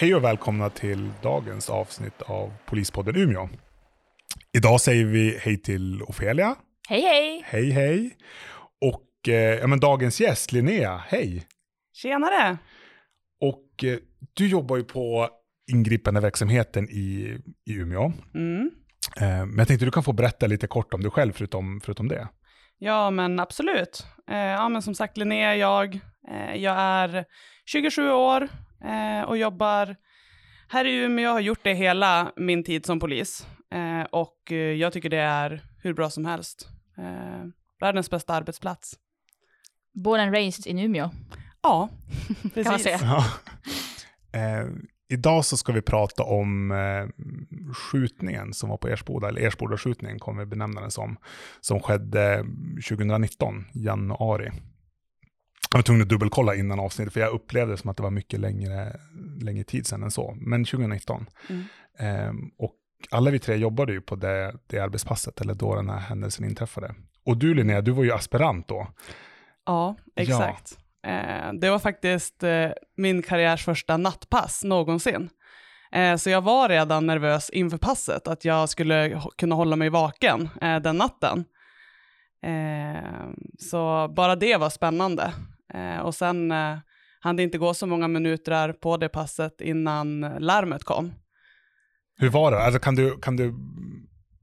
Hej och välkomna till dagens avsnitt av Polispodden Umeå. Idag säger vi hej till Ofelia. Hej hej! Hej hej. Och eh, ja, men dagens gäst Linnea, hej. Tjenare! Och eh, du jobbar ju på ingripande verksamheten i, i Umeå. Mm. Eh, men jag tänkte du kan få berätta lite kort om dig själv förutom, förutom det. Ja, men absolut. Eh, ja, men som sagt, Linnea jag. Eh, jag är 27 år och jobbar här i Umeå. Jag har gjort det hela min tid som polis. Eh, och eh, jag tycker det är hur bra som helst. Eh, världens bästa arbetsplats. Born and raised in Umeå, Ja, precis. kan man säga. Ja. Eh, idag så ska vi prata om eh, skjutningen som var på Ersboda, eller Ersboda-skjutningen kommer vi benämna den som, som skedde 2019, januari. Jag var tvungen att dubbelkolla innan avsnittet, för jag upplevde det som att det var mycket längre, längre tid sedan än så, men 2019. Mm. Eh, och alla vi tre jobbade ju på det, det arbetspasset, eller då den här händelsen inträffade. Och du Linnea, du var ju aspirant då. Ja, exakt. Eh, det var faktiskt eh, min karriärs första nattpass någonsin. Eh, så jag var redan nervös inför passet, att jag skulle kunna hålla mig vaken eh, den natten. Eh, så bara det var spännande. Eh, och sen eh, hann det inte gå så många minuter på det passet innan larmet kom. Hur var det? Alltså, kan, du, kan du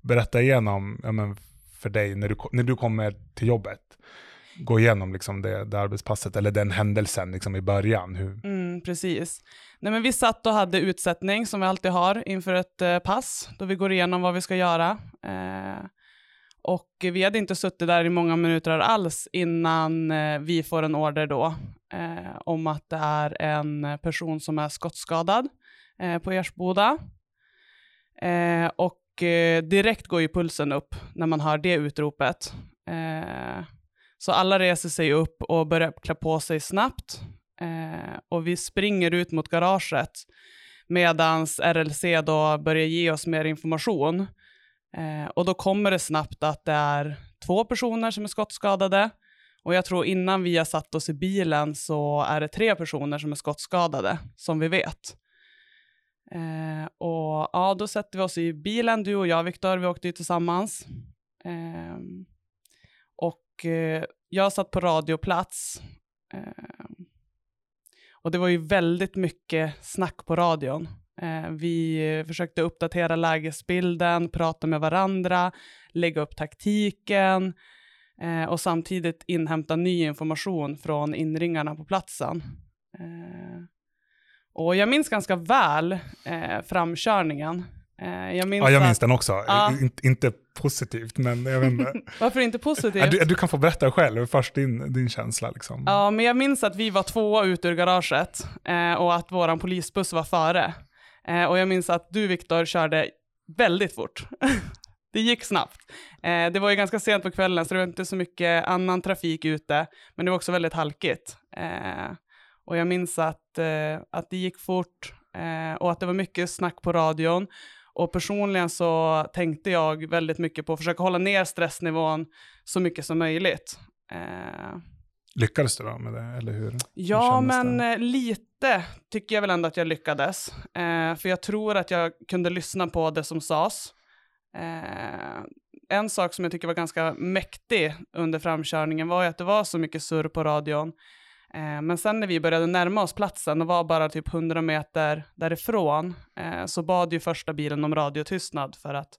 berätta igenom ja, men för dig när du, när du kommer till jobbet? Gå igenom liksom det, det arbetspasset eller den händelsen liksom i början. Hur, Mm, precis. Nej, men vi satt och hade utsättning som vi alltid har inför ett eh, pass, då vi går igenom vad vi ska göra. Eh, och vi hade inte suttit där i många minuter alls innan eh, vi får en order då eh, om att det är en person som är skottskadad eh, på Ersboda. Eh, och eh, direkt går ju pulsen upp när man hör det utropet. Eh, så alla reser sig upp och börjar klä på sig snabbt. Eh, och vi springer ut mot garaget medan RLC då börjar ge oss mer information. Eh, och då kommer det snabbt att det är två personer som är skottskadade. Och jag tror innan vi har satt oss i bilen så är det tre personer som är skottskadade, som vi vet. Eh, och ja, då sätter vi oss i bilen, du och jag Viktor, vi åkte ju tillsammans. Eh, och eh, jag satt på radioplats. Eh, och det var ju väldigt mycket snack på radion. Eh, vi försökte uppdatera lägesbilden, prata med varandra, lägga upp taktiken eh, och samtidigt inhämta ny information från inringarna på platsen. Eh, och jag minns ganska väl framkörningen. Jag minns ja, jag att- minns den också. Ja. In, inte positivt, men jag vet inte. Varför inte positivt? Du, du kan få berätta själv, först din, din känsla. Liksom. Ja, men jag minns att vi var två ut ur garaget och att våran polisbuss var före. Eh, och jag minns att du, Viktor, körde väldigt fort. det gick snabbt. Eh, det var ju ganska sent på kvällen, så det var inte så mycket annan trafik ute, men det var också väldigt halkigt. Eh, och jag minns att, eh, att det gick fort eh, och att det var mycket snack på radion. Och personligen så tänkte jag väldigt mycket på att försöka hålla ner stressnivån så mycket som möjligt. Eh, Lyckades du då med det, eller hur? Ja, kändes men det? eh, lite tycker jag väl ändå att jag lyckades. Eh, för jag tror att jag kunde lyssna på det som sades. Eh, en sak som jag tycker var ganska mäktig under framkörningen var ju att det var så mycket surr på radion. Eh, men sen när vi började närma oss platsen och var bara typ 100 meter därifrån eh, så bad ju första bilen om radiotystnad för att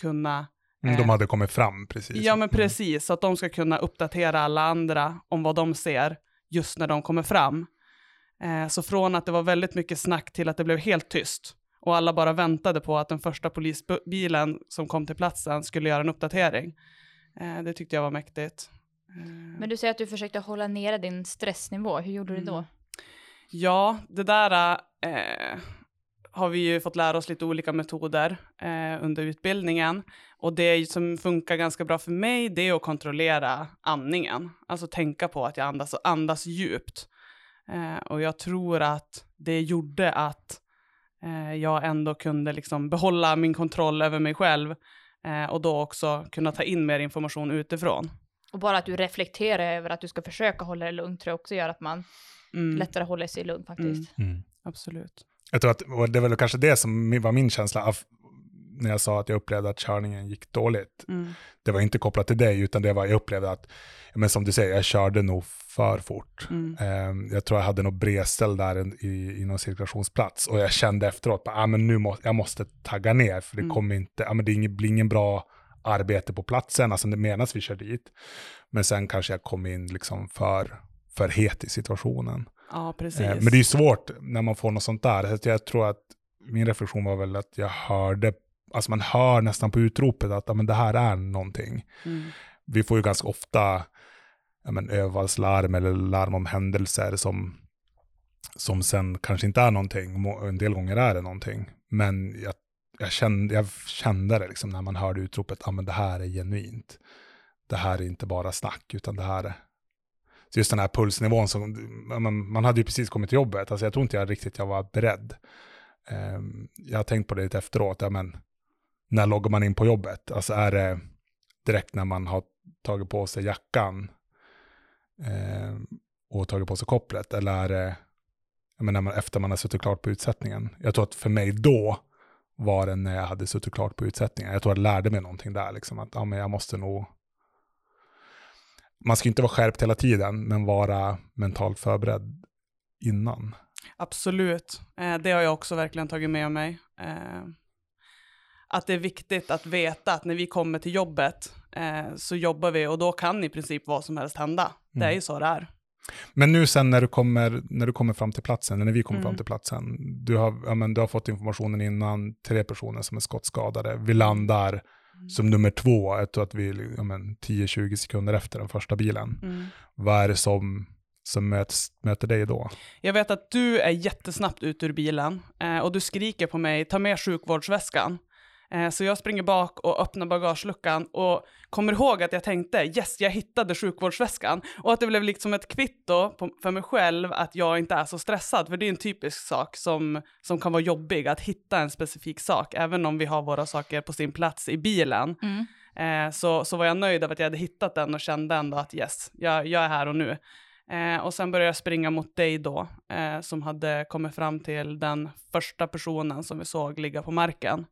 kunna Mm, de eh, hade kommit fram precis. Ja, men Mm. precis. Så att de ska kunna uppdatera alla andra om vad de ser just när de kommer fram. Eh, så från att det var väldigt mycket snack till att det blev helt tyst och alla bara väntade på att den första polisbilen som kom till platsen skulle göra en uppdatering. Eh, det tyckte jag var mäktigt. Eh, Men du säger att du försökte hålla nere din stressnivå. Hur gjorde du då? Mm. Ja, det där har vi ju fått lära oss lite olika metoder eh, under utbildningen. Och det som funkar ganska bra för mig, det är att kontrollera andningen. Alltså tänka på att jag andas och andas djupt. Eh, och jag tror att det gjorde att eh, jag ändå kunde liksom behålla min kontroll över mig själv eh, och då också kunna ta in mer information utifrån. Och bara att du reflekterar över att du ska försöka hålla dig lugn tror jag också gör att man Mm, lättare håller sig lugn faktiskt. Mm. absolut. Jag tror att och det är väl kanske det som var min känsla av, när jag sa att jag upplevde att körningen gick dåligt. Mm. Det var inte kopplat till dig, utan det var jag upplevde att, men som du säger, jag körde nog för fort. Mm. Eh, jag tror jag hade något bredställ där i, i någon cirkulationsplats och jag kände efteråt att ah, nu må, jag måste tagga ner för det Mm. kommer inte, ah, men det är ingen, blir ingen bra arbete på platsen, alltså medan vi kör dit. Men sen kanske jag kom in liksom för, för het i situationen. Ja, precis. Eh, men det är svårt när man får något sånt där. Så att jag tror att min reflektion var väl att jag hörde, alltså man hör nästan på utropet att men det här är någonting Mm. vi får ju ganska ofta ja, men, överfallslarm eller larm om händelser som, som sen kanske inte är någonting. En del gånger är det någonting. Men jag, jag, kände, jag kände det liksom när man hörde utropet, ja men det här är genuint. Det här är inte bara snack, utan det här är... Så just den här pulsnivån, som, men, man hade ju precis kommit till jobbet, alltså jag tror inte jag riktigt jag var beredd. Ehm, jag har tänkt på det lite efteråt, ja, men, när loggar man in på jobbet? Alltså är det direkt när man har tagit på sig jackan eh, och tagit på sig kopplet? Eller är det jag menar, när man, efter man har suttit klart på utsättningen? Jag tror att för mig då var det när jag hade suttit klart på utsättningen. Jag tror jag lärde mig någonting där, liksom, att ja, men jag måste nog... Man ska inte vara skärpt hela tiden, men vara mentalt förberedd innan. Absolut. Eh, det har jag också verkligen tagit med mig. Eh, att det är viktigt att veta att när vi kommer till jobbet eh, så jobbar vi och då kan i princip vad som helst hända. Det är Mm. ju så det är. Men nu sen när du kommer, när du kommer fram till platsen, eller när vi kommer Mm. fram till platsen, du har, ja, men du har fått informationen innan, tre personer som är skottskadade. Vi landar som nummer två, jag tror att vi är ja, men 10-20 sekunder efter den första bilen. Mm. Vad är det som, som möts, möter dig då? Jag vet att du är jättesnabbt ut ur bilen eh, och du skriker på mig, ta med sjukvårdsväskan. Eh, så jag springer bak och öppnar bagageluckan och kommer ihåg att jag tänkte yes, jag hittade sjukvårdsväskan. Och att det blev liksom ett kvitto på, för mig själv att jag inte är så stressad. För det är en typisk sak som, som kan vara jobbig, att hitta en specifik sak. Även om vi har våra saker på sin plats i bilen. Mm. Eh, så, så var jag nöjd av att jag hade hittat den och kände ändå att yes, jag, jag är här och nu. Eh, och sen började jag springa mot dig då, eh, som hade kommit fram till den första personen som vi såg ligga på marken.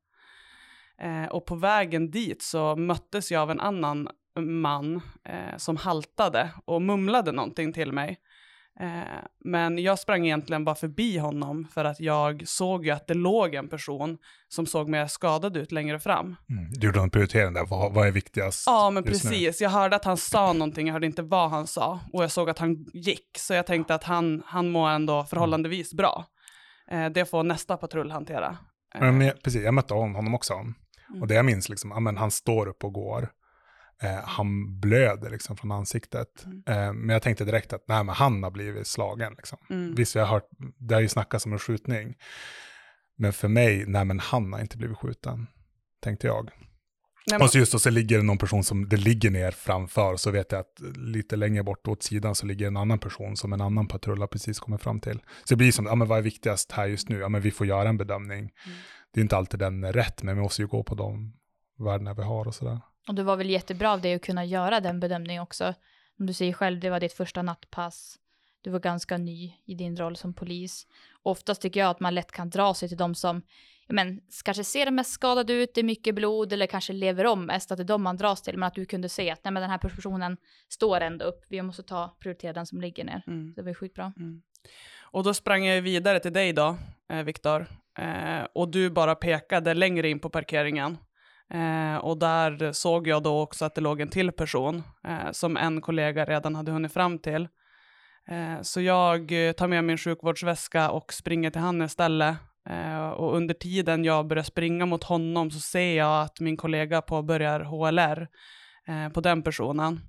Eh, och på vägen dit så möttes jag av en annan man eh, som haltade och mumlade någonting till mig. Eh, men jag sprang egentligen bara förbi honom för att jag såg ju att det låg en person som såg mer skadad ut längre fram. Mm. Du gjorde en prioritering där, vad, vad är viktigast? Ja, men just nu? precis. Jag hörde att han sa någonting, jag hörde inte vad han sa. Och jag såg att han gick, så jag tänkte att han, han mår ändå förhållandevis bra. Eh, det får nästa patrull hantera. Eh, men, jag- precis, jag mötte hon- honom också. Mm. Och det jag minns, liksom, ja, men han står upp och går. Eh, han blöder liksom från ansiktet. Mm. Eh, men jag tänkte direkt att nej, men han har blivit slagen. Liksom. mm, Visst, jag har hört, det har ju snackats om en skjutning. Men för mig, nej men han har inte blivit skjuten, tänkte jag. nej, Och så just och så ligger det någon person som det ligger ner framför, så vet jag att lite längre bort åt sidan så ligger en annan person som en annan patrull har precis kommit fram till. Så det blir som, ja men vad är viktigast här just nu? Ja men vi får göra en bedömning. Mm. Det är inte alltid den är rätt, men vi måste ju gå på de värdena vi har och sådär. Och det var väl jättebra av dig att kunna göra den bedömningen också. Som du säger själv, det var ditt första nattpass. Du var ganska ny i din roll som polis. Oftast tycker jag att man lätt kan dra sig till de som ja, men, kanske ser mest skadade ut, det är mycket blod eller kanske lever om mest, att det är de man dras till. Men att du kunde se att nej, men den här personen står ändå upp, vi måste ta prioritera den som ligger ner. mm. Det var ju skitbra. Mm. Och då sprang jag vidare till dig då, eh, Viktor. Eh, och du bara pekade längre in på parkeringen. Eh, och där såg jag då också att det låg en till person eh, som en kollega redan hade hunnit fram till. Eh, så jag tar med min sjukvårdsväska och springer till han istället. Eh, och under tiden jag börjar springa mot honom så ser jag att min kollega påbörjar HLR eh, på den personen.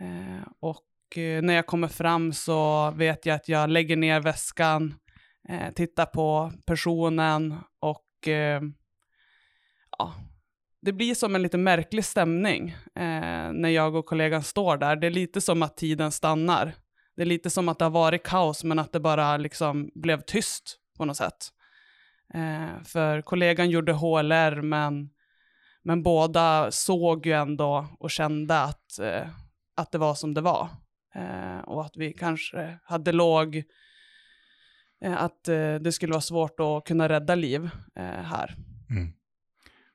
Eh, och eh, när jag kommer fram så vet jag att jag lägger ner väskan, eh, tittar på personen och eh, ja, det blir som en lite märklig stämning eh, när jag och kollegan står där. Det är lite som att tiden stannar. Det är lite som att det har varit kaos men att det bara liksom blev tyst på något sätt. Eh, för kollegan gjorde HLR men, men båda såg ju ändå och kände att, eh, att det var som det var. Eh, och att vi kanske hade låg eh, att eh, det skulle vara svårt att kunna rädda liv eh, här. Mm.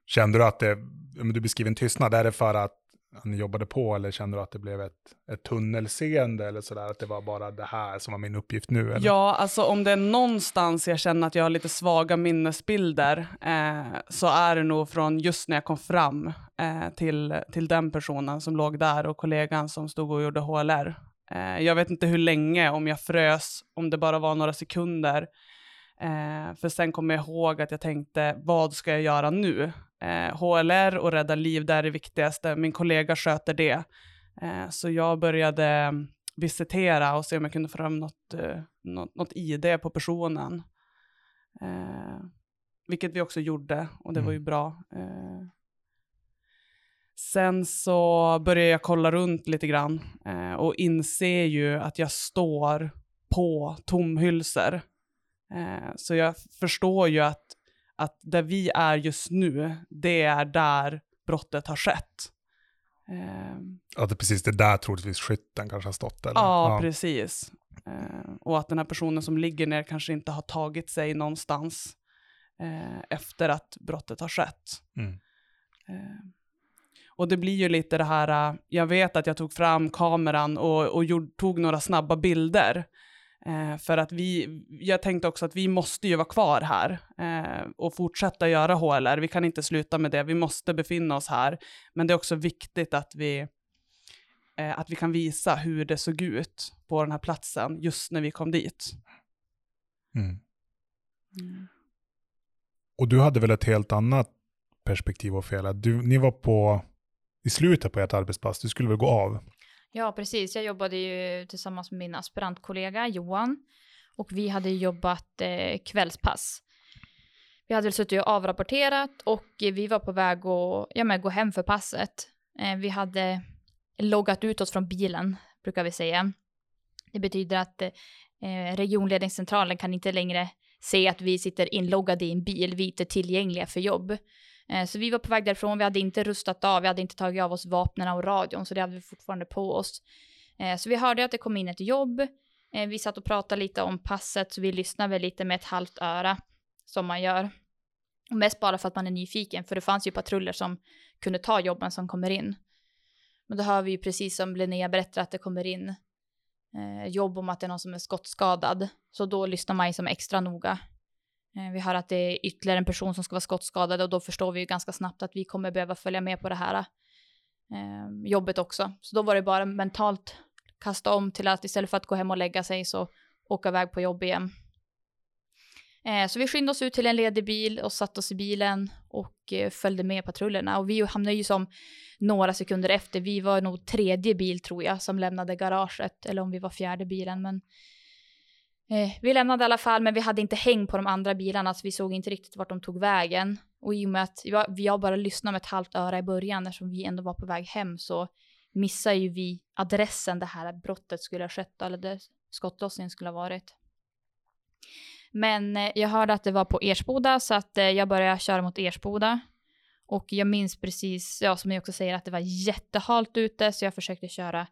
Kände du att det, men du beskriver en tystnad, är det för att ni jobbade på eller kände du att det blev ett, ett tunnelseende eller sådär, att det var bara det här som var min uppgift nu? Eller? Ja, alltså om det är någonstans jag känner att jag har lite svaga minnesbilder eh, så är det nog från just när jag kom fram eh, till, till den personen som låg där och kollegan som stod och gjorde HLR. Eh, jag vet inte hur länge, om jag frös, om det bara var några sekunder. Eh, för sen kommer jag ihåg att jag tänkte, vad ska jag göra nu? Eh, HLR och rädda liv, det är det viktigaste. Min kollega sköter det. Eh, så jag började visitera och se om jag kunde få fram något, eh, något, något ID på personen. Eh, vilket vi också gjorde och det Mm. var ju bra. Eh, sen så började jag kolla runt lite grann eh, och inser ju att jag står på tomhylsor. Eh, så jag förstår ju att, att där vi är just nu, det är där brottet har skett. Eh, Att det precis det där troligtvis skytten kanske har stått? Eller? Ja, precis. Eh, och att den här personen som ligger ner kanske inte har tagit sig någonstans eh, efter att brottet har skett. Mm. Och det blir ju lite det här, eh, jag vet att jag tog fram kameran och, och gjorde, tog några snabba bilder. Eh, för att vi, jag tänkte också att vi måste ju vara kvar här eh, och fortsätta göra HLR. Vi kan inte sluta med det, vi måste befinna oss här. Men det är också viktigt att vi, eh, att vi kan visa hur det såg ut på den här platsen just när vi kom dit. Mm. Och du hade väl ett helt annat perspektiv och fel? Du, ni var på, i slutet på ert arbetspass, du skulle väl gå av? Ja, precis. Jag jobbade ju tillsammans med min aspirantkollega Johan och vi hade jobbat eh, kvällspass. Vi hade väl suttit och avrapporterat och vi var på väg att ja, men, gå hem för passet. Eh, vi hade loggat ut oss från bilen, brukar vi säga. Det betyder att eh, regionledningscentralen kan inte längre se att vi sitter inloggade i en bil, vi är inte tillgängliga för jobb. Eh, Så vi var på väg därifrån, vi hade inte rustat av, vi hade inte tagit av oss vapnen och radion, så det hade vi fortfarande på oss. Eh, Så vi hörde att det kom in ett jobb, Eh, vi satt och pratade lite om passet, så vi lyssnade väl lite med ett halvt öra, som man gör. Och Mest bara för att man är nyfiken, för det fanns ju patruller som kunde ta jobben som kommer in. Men då hör vi ju precis som Linnea berättar att det kommer in eh, jobb om att det är någon som är skottskadad. Så då lyssnar man ju som extra noga. Eh, vi hör att det är ytterligare en person som ska vara skottskadad och då förstår vi ju ganska snabbt att vi kommer behöva följa med på det här eh, jobbet också. Så då var det bara mentalt kasta om till att istället för att gå hem och lägga sig så åka iväg på jobb igen. Eh, så vi skyndade oss ut till en ledig bil och satte oss i bilen och eh, följde med patrullerna. Och vi hamnade ju som några sekunder efter. Vi var nog tredje bil tror jag som lämnade garaget. Eller om vi var fjärde bilen. Men eh, vi lämnade i alla fall. Men vi hade inte häng på de andra bilarna. Så vi såg inte riktigt vart de tog vägen. Och i och med att jag, bara lyssnade med ett halvt öra i början. Eftersom vi ändå var på väg hem. Så missade ju vi adressen det här brottet skulle ha skett. Eller det skottlossningen skulle ha varit. Men eh, jag hörde att det var på Ersboda så att eh, jag började köra mot Ersboda. Och jag minns precis, ja som jag också säger, att det var jättehalt ute så jag försökte köra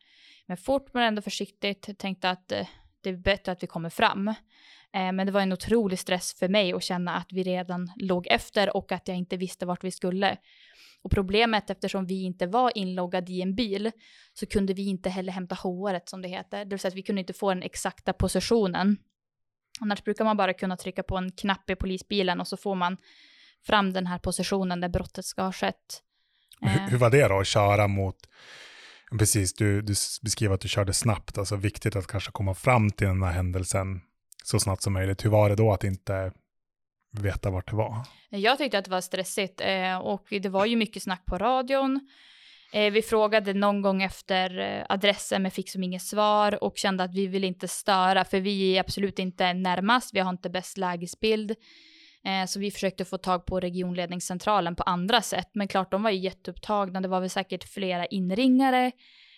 med fort men ändå försiktigt. Tänkte att eh, det är bättre att vi kommer fram. Eh, men det var en otrolig stress för mig att känna att vi redan låg efter och att jag inte visste vart vi skulle. Och problemet eftersom vi inte var inloggade i en bil så kunde vi inte heller hämta HR som det heter. Det vill säga att vi kunde inte få den exakta positionen. Annars brukar man bara kunna trycka på en knapp i polisbilen och så får man fram den här positionen där brottet ska ha skett. Hur, Eh, hur var det då att köra mot, precis du, du beskrev att du körde snabbt, alltså viktigt att kanske komma fram till den här händelsen så snabbt som möjligt. Hur var det då att inte veta vart det var? Jag tyckte att det var stressigt eh, och det var ju mycket snack på radion. Eh, vi frågade någon gång efter eh, adressen men fick som inget svar och kände att vi vill inte störa för vi är absolut inte närmast, vi har inte bäst lägesbild. Eh, så vi försökte få tag på regionledningscentralen på andra sätt men klart de var ju jätteupptagna, det var väl säkert flera inringare.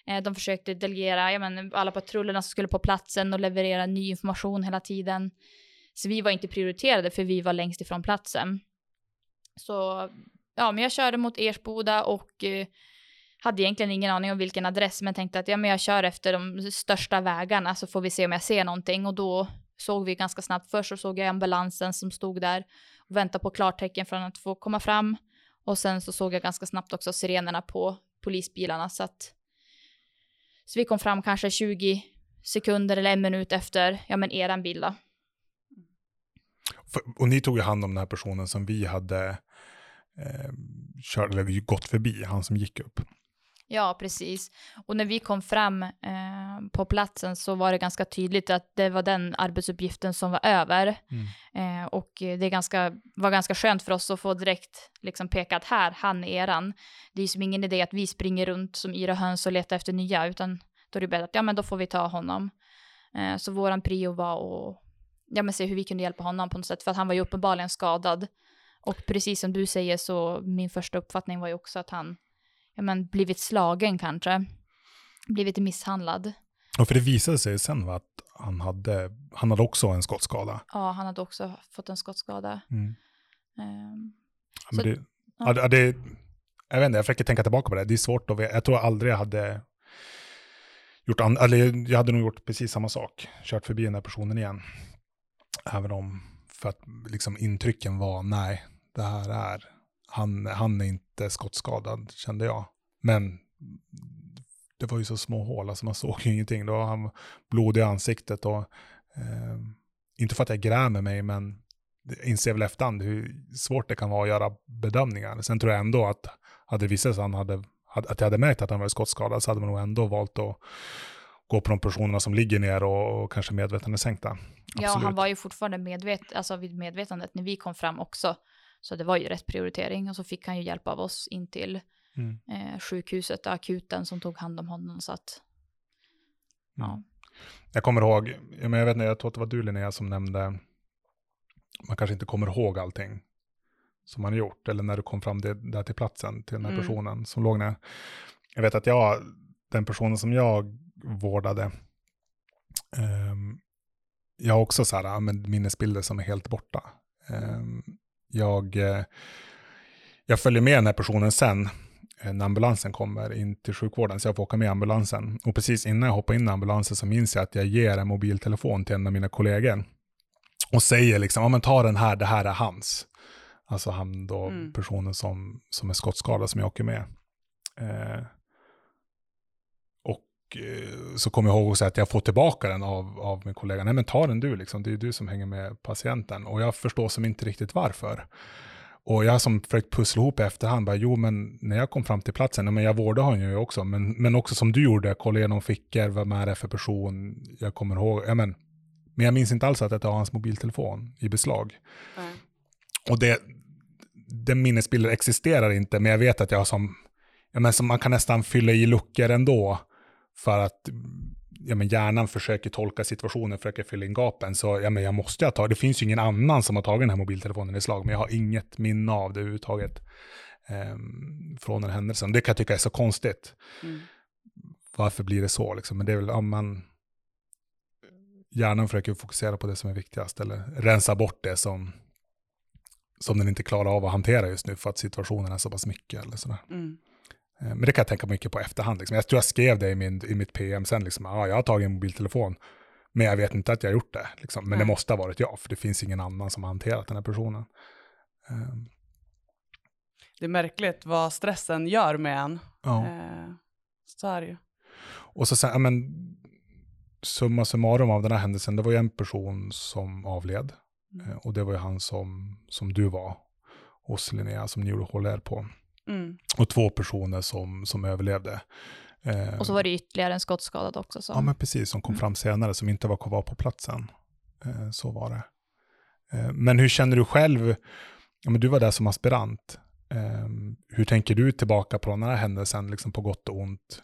Eh, de försökte delegera ja, men, alla patrullerna som skulle på platsen och leverera ny information hela tiden. Så vi var inte prioriterade för vi var längst ifrån platsen. Så ja, men jag körde mot Ersboda och eh, hade egentligen ingen aning om vilken adress men tänkte att ja, men jag kör efter de största vägarna så får vi se om jag ser någonting och då såg vi ganska snabbt. Först så såg jag ambulansen som stod där och väntade på klartecken från att få komma fram. Och sen så såg jag ganska snabbt också sirenerna på polisbilarna så att så vi kom fram kanske 20 sekunder eller en minut efter, ja men eran bil då. För, och ni tog ju hand om den här personen som vi hade eh, kört, eller gått förbi, han som gick upp. Ja, precis. Och när vi kom fram eh, på platsen så var det ganska tydligt att det var den arbetsuppgiften som var över. Mm. Eh, och det ganska, var ganska skönt för oss att få direkt liksom peka att här, han är eran. Det är som ingen idé att vi springer runt som yra höns och letar efter nya, utan då är det bättre att ja, men då får vi ta honom. Eh, så våran prio var att ja, men se hur vi kunde hjälpa honom på något sätt, för att han var ju uppenbarligen skadad. Och precis som du säger så min första uppfattning var ju också att han men, blivit slagen kanske. Blivit misshandlad. Och för det visade sig sen va, att han hade, han hade också en skottskada. Ja, han hade också fått en skottskada. Mm. Ehm, Ja, men Så- det, ja. ja. det, jag vet inte, jag försöker tänka tillbaka på det. Det är svårt att veta. Jag tror aldrig jag hade gjort, an, eller jag hade nog gjort precis samma sak. Kört förbi den där personen igen. Även om, för att liksom intrycken var, nej, det här är, han, han är inte skottskadad, kände jag. Men det var ju så små hål, alltså man såg ju ingenting. Då var han blodig i ansiktet och eh, inte för att jag grämer mig, men inser väl efterhand hur svårt det kan vara att göra bedömningar. Sen tror jag ändå att hade det visat sig att, han hade, att jag hade märkt att han var skottskadad så hade man nog ändå valt att gå på de personerna som ligger ner och, och kanske medvetandesänkta. ja, han var ju fortfarande medvet alltså vid medvetandet när vi kom fram också. Så det var ju rätt prioritering och så fick han ju hjälp av oss in till Mm. eh, sjukhuset, akuten som tog hand om honom. Så att, ja. Jag kommer ihåg, jag, men jag vet jag tror att det var du Linnea som nämnde, man kanske inte kommer ihåg allting som man har gjort, eller när du kom fram det, där till platsen, till den här Mm. personen som låg ner. Jag vet att jag, den personen som jag vårdade, ehm, jag har också så här, men minnesbilder som är helt borta. Ehm, jag, eh, jag följer med den här personen sen, eh, när ambulansen kommer in till sjukvården, så jag får åka med ambulansen. Och precis innan jag hoppar in i ambulansen så minns jag att jag ger en mobiltelefon till en av mina kollegor. Och säger liksom, ja men ta den här, det här är hans. Alltså han då, Mm. personen som, som är skottskadad som jag åker med. Eh, eh, så kommer jag ihåg att jag får tillbaka den av, av min kollega. Nej men ta den du liksom, det är du som hänger med patienten. Och jag förstår som inte riktigt varför. Och jag har som försökt pussla ihop i efterhand, bara, jo men när jag kom fram till platsen, men jag vårdade honom ju också, men, men också som du gjorde, kolla igenom fickor, vem är det för person, jag kommer ihåg, ja, men, men jag minns inte alls att jag tar hans mobiltelefon i beslag. Nej. Och det, den minnesbilden existerar inte, men jag vet att jag som, ja, men som man kan nästan fylla i luckor ändå, för att ja, men hjärnan försöker tolka situationen, försöker fylla in gapen, så ja, men jag måste ha tagit, det finns ju ingen annan som har tagit den här mobiltelefonen i slag, men jag har inget minne av det överhuvudtaget ehm, från den händelsen. Det kan jag tycka är så konstigt. Mm. Varför blir det så? Liksom? Men det är väl, om man, hjärnan försöker fokusera på det som är viktigast, eller rensa bort det som, som den inte klarar av att hantera just nu, för att situationen är så pass mycket. Eller sådär. Mm. Eh, Men det kan jag tänka mycket på efterhand. Liksom. Jag tror jag skrev det i, min, i mitt PM sen, liksom, ah, jag har tagit en mobiltelefon, men jag vet inte att jag har gjort det. Liksom. Men det Nej. måste ha varit jag, för det finns ingen annan som har hanterat den här personen. Eh, Det är märkligt vad stressen gör med en. ja. Eh, så är det ju. Och så sen, ja, men, summa summarum av den här händelsen, det var ju en person som avled. Mm. Eh, Och det var ju han som, som du var hos Linnea, som ni gjorde HLR på. Mm. Och två personer som, som överlevde. Eh, Och så var det ytterligare en skottskadad också. Som, Ja, men precis, som kom Mm. fram senare, som inte var kvar på platsen. Eh, så var det. Eh, men hur känner du själv, ja, men du var där som aspirant. Eh, hur tänker du tillbaka på den här händelsen, liksom på gott och ont?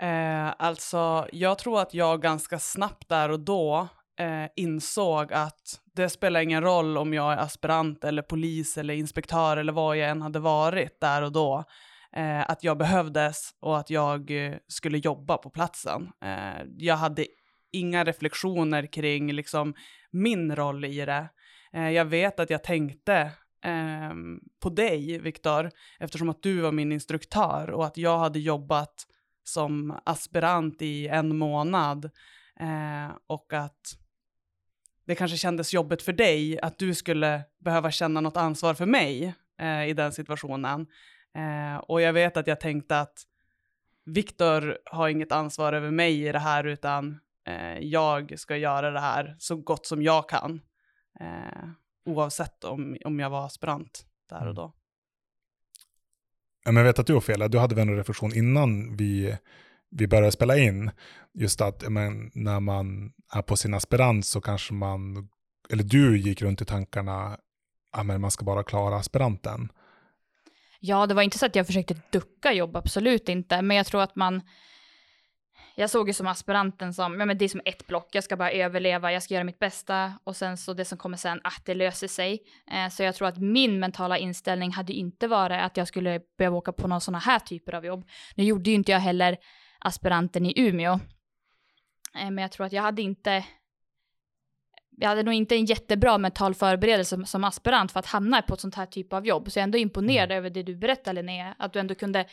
Eh, alltså, jag tror att jag ganska snabbt där och då eh, insåg att det spelar ingen roll om jag är aspirant eller polis eller inspektör eller vad jag än hade varit där och då. Eh, att jag behövdes och att jag eh, skulle jobba på platsen. Eh, jag hade inga reflektioner kring liksom, min roll i det. Eh, jag vet att jag tänkte ehm, på dig, Viktor, eftersom att du var min instruktör och att jag hade jobbat som aspirant i en månad eh, och att det kanske kändes jobbigt för dig att du skulle behöva känna något ansvar för mig eh, i den situationen. Eh, och jag vet att jag tänkte att Viktor har inget ansvar över mig i det här utan eh, jag ska göra det här så gott som jag kan. Eh, oavsett om, om jag var aspirant där och Mm. då. Ja, men jag vet att du och Fela, du hade väl en reflektion innan vi, vi började spela in. Just att men, när man är på sin aspirant så kanske man, eller du gick runt i tankarna, ja, men man ska bara klara aspiranten. Ja, det var inte så att jag försökte ducka jobb, absolut inte. Men jag tror att man... Jag såg ju som aspiranten som, ja men det är som ett block, jag ska bara överleva, jag ska göra mitt bästa och sen så det som kommer sen, att det löser sig. Eh, så jag tror att min mentala inställning hade inte varit att jag skulle behöva åka på några sådana här typer av jobb. Nu gjorde ju inte jag heller aspiranten i Umeå. Eh, men jag tror att jag hade inte, jag hade nog inte en jättebra mental förberedelse som, aspirant för att hamna på ett sånt här typ av jobb. Så jag är ändå imponerad över det du berättar Linnea, att du ändå kunde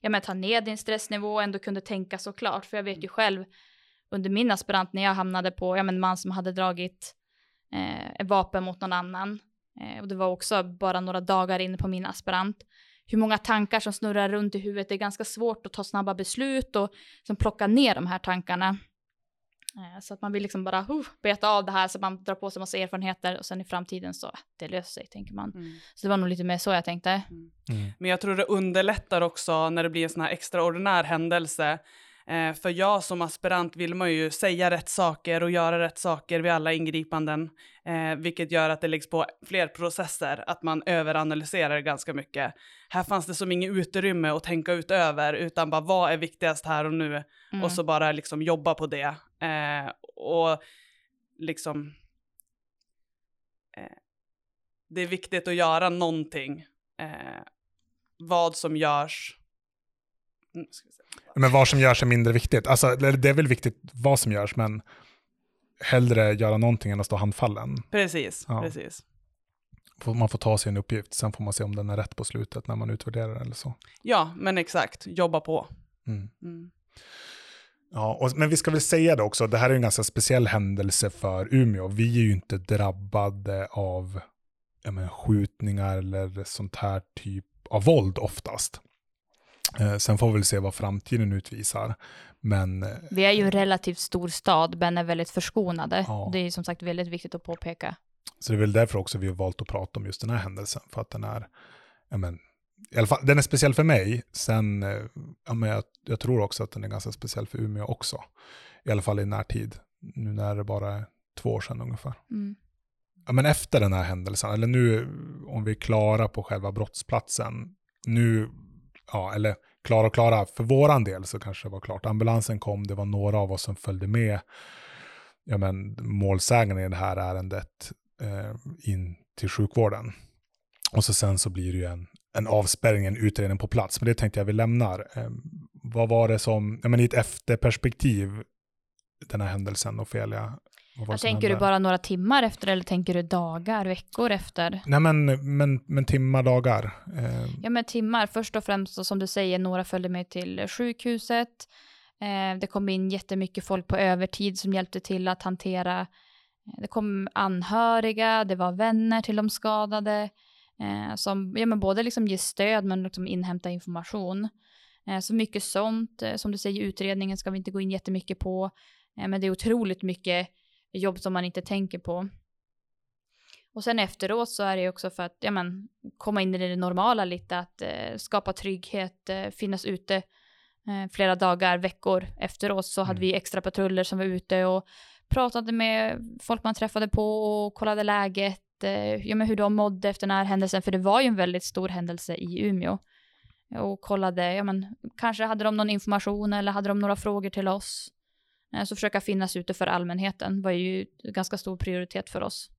ja, men, ta ner din stressnivå och ändå kunde tänka så klart. För jag vet ju själv under min aspirant när jag hamnade på ja, men, en man som hade dragit eh, vapen mot någon annan. Eh, och det var också bara några dagar inne på min aspirant. Hur många tankar som snurrar runt i huvudet. Det är ganska svårt att ta snabba beslut och liksom, plocka ner de här tankarna. Eh, Så att man vill liksom bara uh, beta av det här så man drar på sig massa erfarenheter och sen i framtiden så det löser sig tänker man. Mm. Så det var nog lite mer så jag tänkte. Mm. Men jag tror det underlättar också när det blir en sån här extraordinär händelse. Eh, för jag som aspirant vill man ju säga rätt saker och göra rätt saker vid alla ingripanden. Eh, vilket gör att det läggs på fler processer, att man överanalyserar ganska mycket. Här fanns det som inget utrymme att tänka utöver, utan bara vad är viktigast här och nu? Mm. Och så bara liksom jobba på det. Eh, och liksom... Eh, det är viktigt att göra någonting. Eh, vad som görs... Mm, ska vi se. Men vad som görs är mindre viktigt. Alltså, det är väl viktigt vad som görs, men hellre göra någonting än att stå handfallen. Precis, Ja. precis. Man får ta sin uppgift, sen får man se om den är rätt på slutet när man utvärderar eller så. Ja, men exakt. Jobba på. Mm. Mm. Ja, och, men vi ska väl säga det också, det här är en ganska speciell händelse för Umeå. Vi är ju inte drabbade av ja, men, skjutningar eller sånt här typ av våld oftast. Eh, sen får vi väl se vad framtiden utvisar. Men eh, Vi är ju en relativt stor stad men är väldigt förskonade. Ja. Det är som sagt väldigt viktigt att påpeka. så det är väl därför också vi har valt att prata om just den här händelsen. För att den är, ja, men, i alla fall, den är speciell för mig. Sen, eh, ja, men jag, jag tror också att den är ganska speciell för Umeå också. I alla fall i närtid. Nu när det bara är två år sedan ungefär. Mm. Ja, men efter den här händelsen, eller nu om vi är klara på själva brottsplatsen, nu, ja, eller klara och klara, för våran del så kanske det var klart. Ambulansen kom, det var några av oss som följde med, ja men målsägaren i det här ärendet eh, in till sjukvården. Och så sen så blir det ju en, en avspärrning, en utredning på plats, men det tänkte jag vi lämnar. Eh, vad var det som, ja men i ett efterperspektiv, den här händelsen, Ofelia? Som tänker du bara några timmar efter eller tänker du dagar, veckor efter? Nej men, men, men timmar, dagar. Eh, Ja men timmar, först och främst så, som du säger, några följde med till sjukhuset. Eh, det kom in jättemycket folk på övertid som hjälpte till att hantera. eh, Det kom anhöriga, det var vänner till de skadade. Eh, som ja, men både liksom ger stöd men liksom inhämta information. Eh, så mycket sånt. Eh, som du säger, utredningen ska vi inte gå in jättemycket på. Men det är otroligt mycket jobb som man inte tänker på. Och sen efteråt så är det också för att ja, men, komma in i det normala lite, att eh, skapa trygghet, eh, finnas ute eh, flera dagar, veckor efteråt så hade Mm. vi extra patruller som var ute och pratade med folk man träffade på och kollade läget, eh, ja, men hur de mådde efter den här händelsen, för det var ju en väldigt stor händelse i Umeå. Och kollade, ja men kanske hade de någon information eller hade de några frågor till oss. Eh, så försöka finnas ute för allmänheten var ju ganska stor prioritet för oss.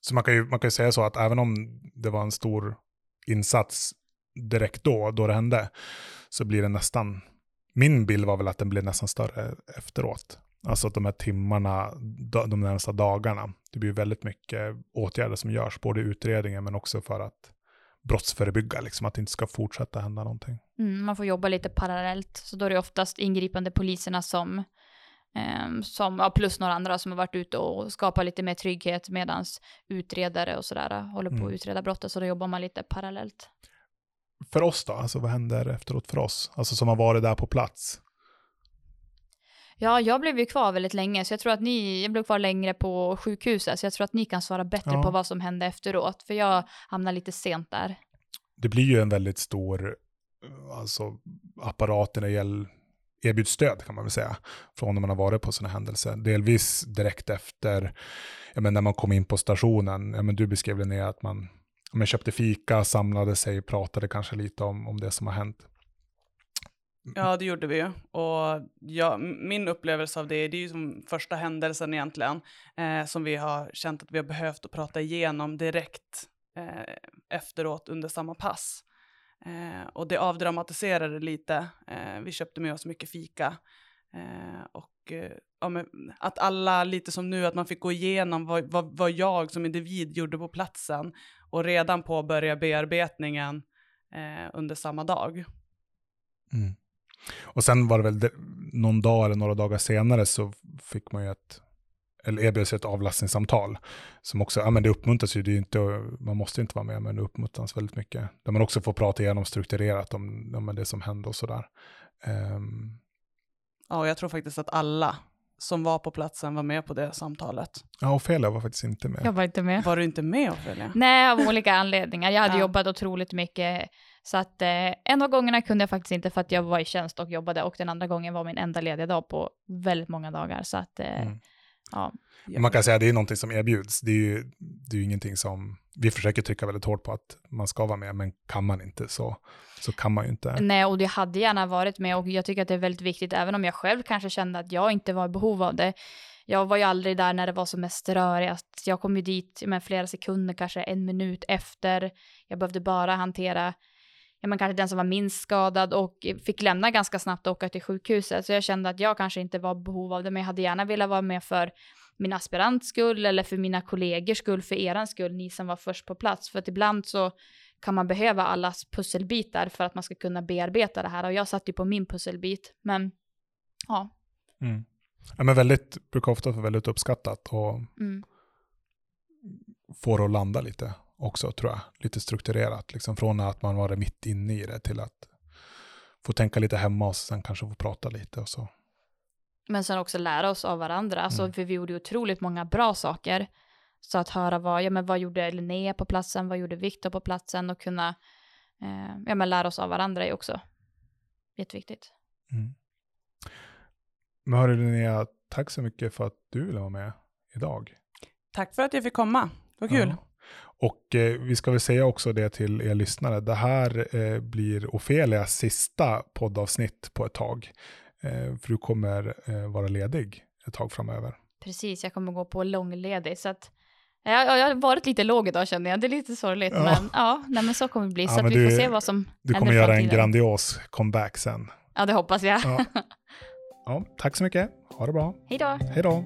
så man kan, ju, man kan ju säga så att även om det var en stor insats direkt då, då det hände, så blir det nästan, min bild var väl att den blev nästan större efteråt. Alltså att de här timmarna, de närmsta dagarna, det blir väldigt mycket åtgärder som görs, både i utredningen men också för att brottsförebygga, liksom att det inte ska fortsätta hända någonting. Mm, man får jobba lite parallellt, så då är det oftast ingripande poliserna som som, ja, plus några andra som har varit ute och skapat lite mer trygghet medan utredare och sådär håller på Mm. att utreda brottet. Så då jobbar man lite parallellt. För oss då, alltså vad händer efteråt för oss? Alltså som har varit där på plats. Ja, jag blev ju kvar väldigt länge, så jag tror att ni, jag blev kvar längre på sjukhuset, så jag tror att ni kan svara bättre Ja. på vad som hände efteråt, för jag hamnade lite sent där. Det blir ju en väldigt stor eh, alltså, apparat när det gäller erbjuds stöd kan man väl säga. Från när man har varit på sådana händelser. Delvis direkt efter, ja, men när man kom in på stationen. Ja, men du beskrev Linnea att man ja, men köpte fika, samlade sig, pratade kanske lite om, om det som har hänt. Ja, det gjorde vi ju. Och ja, min upplevelse av det, det är ju som första händelsen egentligen, eh, som vi har känt att vi har behövt att prata igenom direkt eh, efteråt under samma pass. Eh, och det avdramatiserade lite. Eh, vi köpte med oss mycket fika. Eh, och eh, ja, men, att alla, lite som nu, att man fick gå igenom vad, vad, vad jag som individ gjorde på platsen och redan påbörja bearbetningen eh, under samma dag. Mm. Och sen var det väl de, någon dag eller några dagar senare så fick man ju ett, eller erbjöds ett avlastningssamtal. Som också, ja men det uppmuntras ju, det inte, man måste inte vara med, men det uppmuntras väldigt mycket. Där man också får prata igenom strukturerat om, om det som hände och sådär. Um, Ja, och jag tror faktiskt att alla som var på platsen var med på det samtalet. ja, Ofelia var faktiskt inte med. Jag var inte med. Var du inte med Ofelia? Nej, av olika anledningar. Jag hade Ja. jobbat otroligt mycket. Så att eh, en av gångerna kunde jag faktiskt inte för att jag var i tjänst och jobbade och den andra gången var min enda lediga dag på väldigt många dagar. Så att, eh, Mm. Ja. Man kan säga att det är någonting som erbjuds. Det är ju, det är ju ingenting som, vi försöker trycka väldigt hårt på att man ska vara med, men kan man inte så, så kan man ju inte. Nej, och det hade gärna varit med och jag tycker att det är väldigt viktigt, även om jag själv kanske kände att jag inte var i behov av det. Jag var ju aldrig där när det var som mest rörigast. Jag kom ju dit med flera sekunder, kanske en minut efter. Jag behövde bara hantera men kanske den som var minst skadad och fick lämna ganska snabbt och åka till sjukhuset. Så jag kände att jag kanske inte var behov av det, men jag hade gärna velat vara med för min aspirants skull eller för mina kollegors skull, för eran skull, ni som var först på plats. För att ibland så kan man behöva allas pusselbitar för att man ska kunna bearbeta det här. Och jag satt ju på min pusselbit, men ja. Mm. Ja, men väldigt, brukar ofta vara väldigt uppskattat och Mm. får att landa lite också tror jag. Lite strukturerat, liksom från att man var mitt inne i det till att få tänka lite hemma och sen kanske få prata lite och så. Men sen också lära oss av varandra, alltså, Mm. för vi gjorde otroligt många bra saker. Så att höra vad, ja men vad gjorde Linnea på platsen, vad gjorde Viktor på platsen och kunna, eh, ja men lära oss av varandra är också jätteviktigt. Mm. Men hörru Linnea, tack så mycket för att du ville vara med idag. Tack för att jag fick komma. Vad kul. Ja. Och eh, vi ska väl säga också det till er lyssnare. Det här eh, blir Ofelias sista poddavsnitt på ett tag. Eh, för du kommer eh, vara ledig ett tag framöver. Precis, jag kommer gå på långledig så att jag, jag har varit lite låg idag känner jag, det är lite sorgligt Ja. men ja, nej, men så kommer det bli. Ja, så vi du- får se vad som Du händer kommer i göra en grandios comeback sen. Ja, det hoppas jag. Ja. Ja, tack så mycket. Ha det bra. Hej då! Hej då.